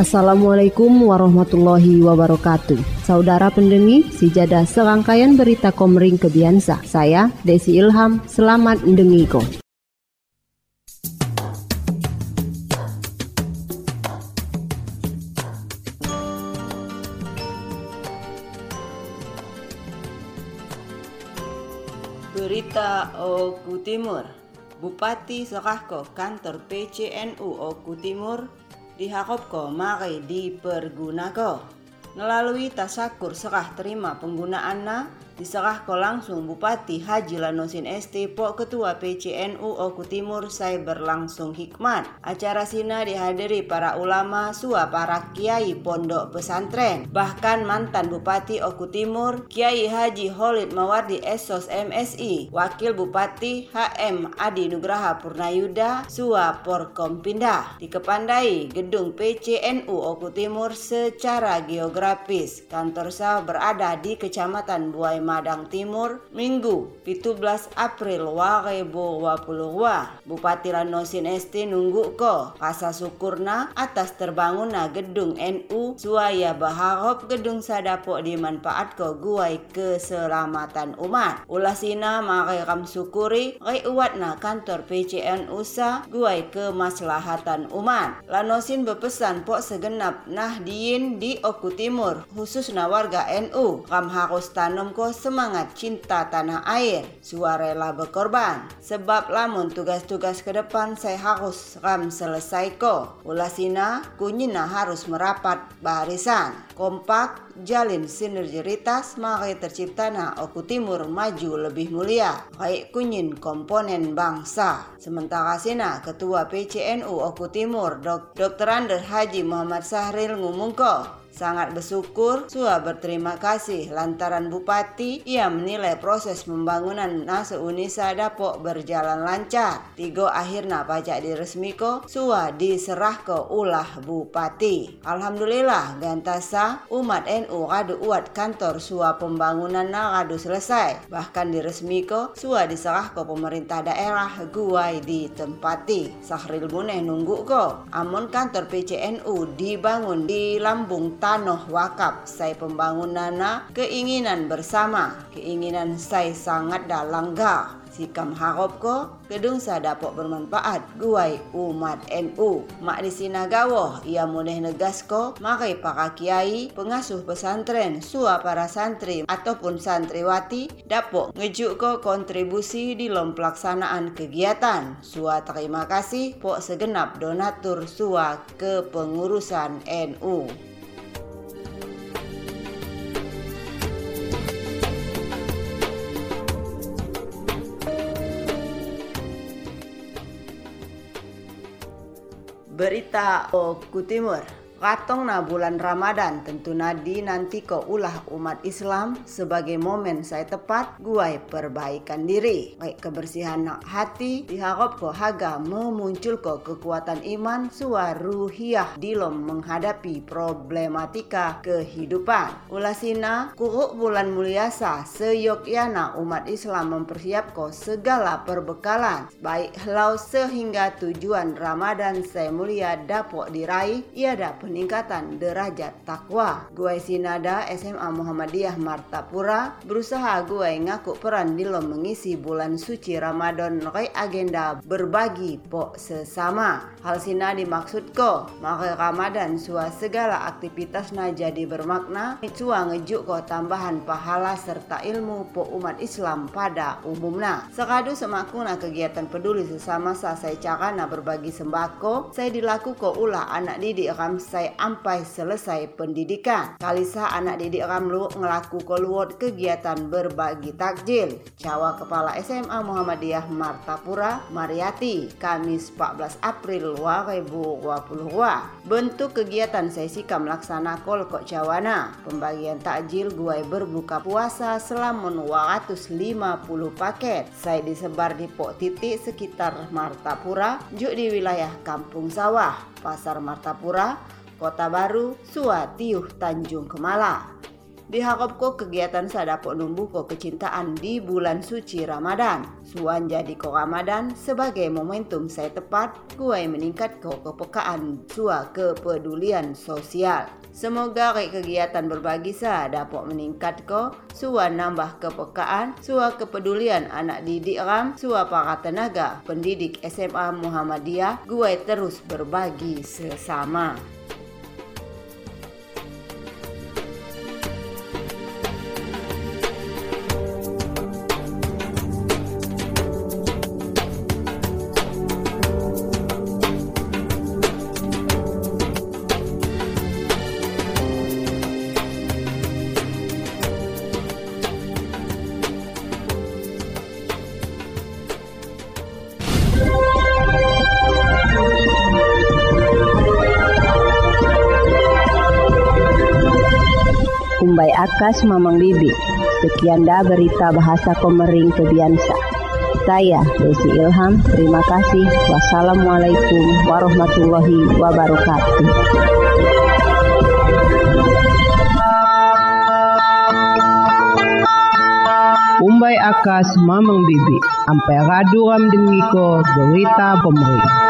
Assalamualaikum warahmatullahi wabarakatuh. Saudara pendengi, sijada serangkaian berita komering kebiasa. Saya Desi Ilham, selamat mendengiko. Berita Oku Timur Bupati Serahko kantor PCNU Oku Timur dihakopko mari dipergunako. Melalui tasakur serah terima penggunaannya diserah ko langsung Bupati Haji Lanosin ST Po Ketua PCNU Oku Timur saya berlangsung hikmat. Acara sina dihadiri para ulama, sua para kiai pondok pesantren, bahkan mantan Bupati Oku Timur Kiai Haji Holid Mawardi Esos MSI, Wakil Bupati HM Adi Nugraha Purnayuda, sua Porkom Pindah. Dikepandai gedung PCNU Oku Timur secara geografis. Kantor sah berada di Kecamatan Buai Madang Timur Minggu 17 April 2022 Bupati Lanosin ST nunggu ko. Rasa syukurna atas terbangunna gedung NU suaya baharop gedung sadapo dimanfaat ko guai keselamatan umat. Ulasina mare ram syukuri rai uatna kantor PCN USA guai kemaslahatan umat. Lanosin berpesan pok segenap nahdiin di Oku Timur khususnya warga NU ram harus tanam ko semangat cinta tanah air, suarela berkorban. Sebab lamun tugas-tugas ke depan saya harus ram selesai ko. Ulasina kunyina harus merapat barisan. Kompak, jalin sinergitas, maka tercipta na Oku Timur maju lebih mulia. Baik kunyin komponen bangsa. Sementara sina Ketua PCNU Oku Timur, Dr. Ander Haji Muhammad Sahril ngumungko sangat bersyukur Sua berterima kasih lantaran Bupati ia menilai proses pembangunan Nase Unisa Dapok berjalan lancar. Tigo akhirnya pajak diresmiko Sua diserah ke ulah Bupati. Alhamdulillah gantasa umat NU kadu uat kantor Sua pembangunan kadu selesai. Bahkan diresmiko Sua diserah ke pemerintah daerah guai ditempati. Sahril Muneh nunggu ko. Amun kantor PCNU dibangun di Lambung Tanoh Wakaf saya pembangunana keinginan bersama. Keinginan saya sangat dalangga sikam harap ko gedung sadapok bermanfaat guai umat NU mak di sinagawo ia muneh negas ko makai para kiai pengasuh pesantren sua para santri ataupun santriwati dapok ngejuk ko kontribusi di lom pelaksanaan kegiatan. Sua terima kasih pok segenap donatur sua kepengurusan NU Berita Oku Timur Katong na bulan Ramadan tentu nadi nanti ko ulah umat Islam sebagai momen saya tepat guai perbaikan diri. Baik kebersihan hati diharap ko haga memuncul ko kekuatan iman suaruhiyah dilom menghadapi problematika kehidupan. Ulasina kuruk bulan muliasa seyogyana umat Islam mempersiap ko segala perbekalan baik helau sehingga tujuan Ramadan saya mulia dapok diraih ia dapat peningkatan derajat takwa. Guai Sinada SMA Muhammadiyah Martapura berusaha guai ngaku peran dilom mengisi bulan suci Ramadan rei agenda berbagi po sesama. Hal sina dimaksud ko, maka Ramadan sua segala aktivitas na jadi bermakna, sua ngejuk ko tambahan pahala serta ilmu po umat Islam pada umumnya. Sekadu semakuna kegiatan peduli sesama sa saya cakana berbagi sembako, saya dilaku ko ulah anak didik ram saya selesai ampai selesai pendidikan. Kalisa anak didik Ramlu ngelaku keluar kegiatan berbagi takjil. Cawa Kepala SMA Muhammadiyah Martapura Mariati Kamis 14 April 2022. Bentuk kegiatan sesika melaksana kolkok cawana. Pembagian takjil guai berbuka puasa selama 250 paket. Saya disebar di pok titik sekitar Martapura, juk di wilayah Kampung Sawah, Pasar Martapura, Kota Baru, Suatiuh, Tanjung Kemala. Diharapkan kegiatan sadapok numbuko kecintaan di bulan suci Ramadan. Suan jadi ko Ramadan sebagai momentum saya tepat kuai meningkat ko kepekaan sua kepedulian sosial. Semoga kegiatan berbagi sa dapat meningkat ko sua nambah kepekaan, sua kepedulian anak didik ram, sua para tenaga pendidik SMA Muhammadiyah, gue terus berbagi sesama. Umbai Akas Mamang Bibi. Sekian dah berita bahasa Komering Kebiansa. Saya Desi Ilham, terima kasih. Wassalamualaikum warahmatullahi wabarakatuh. Umbai Akas Mamang Bibi. Ampai raduram dengiko berita Komering.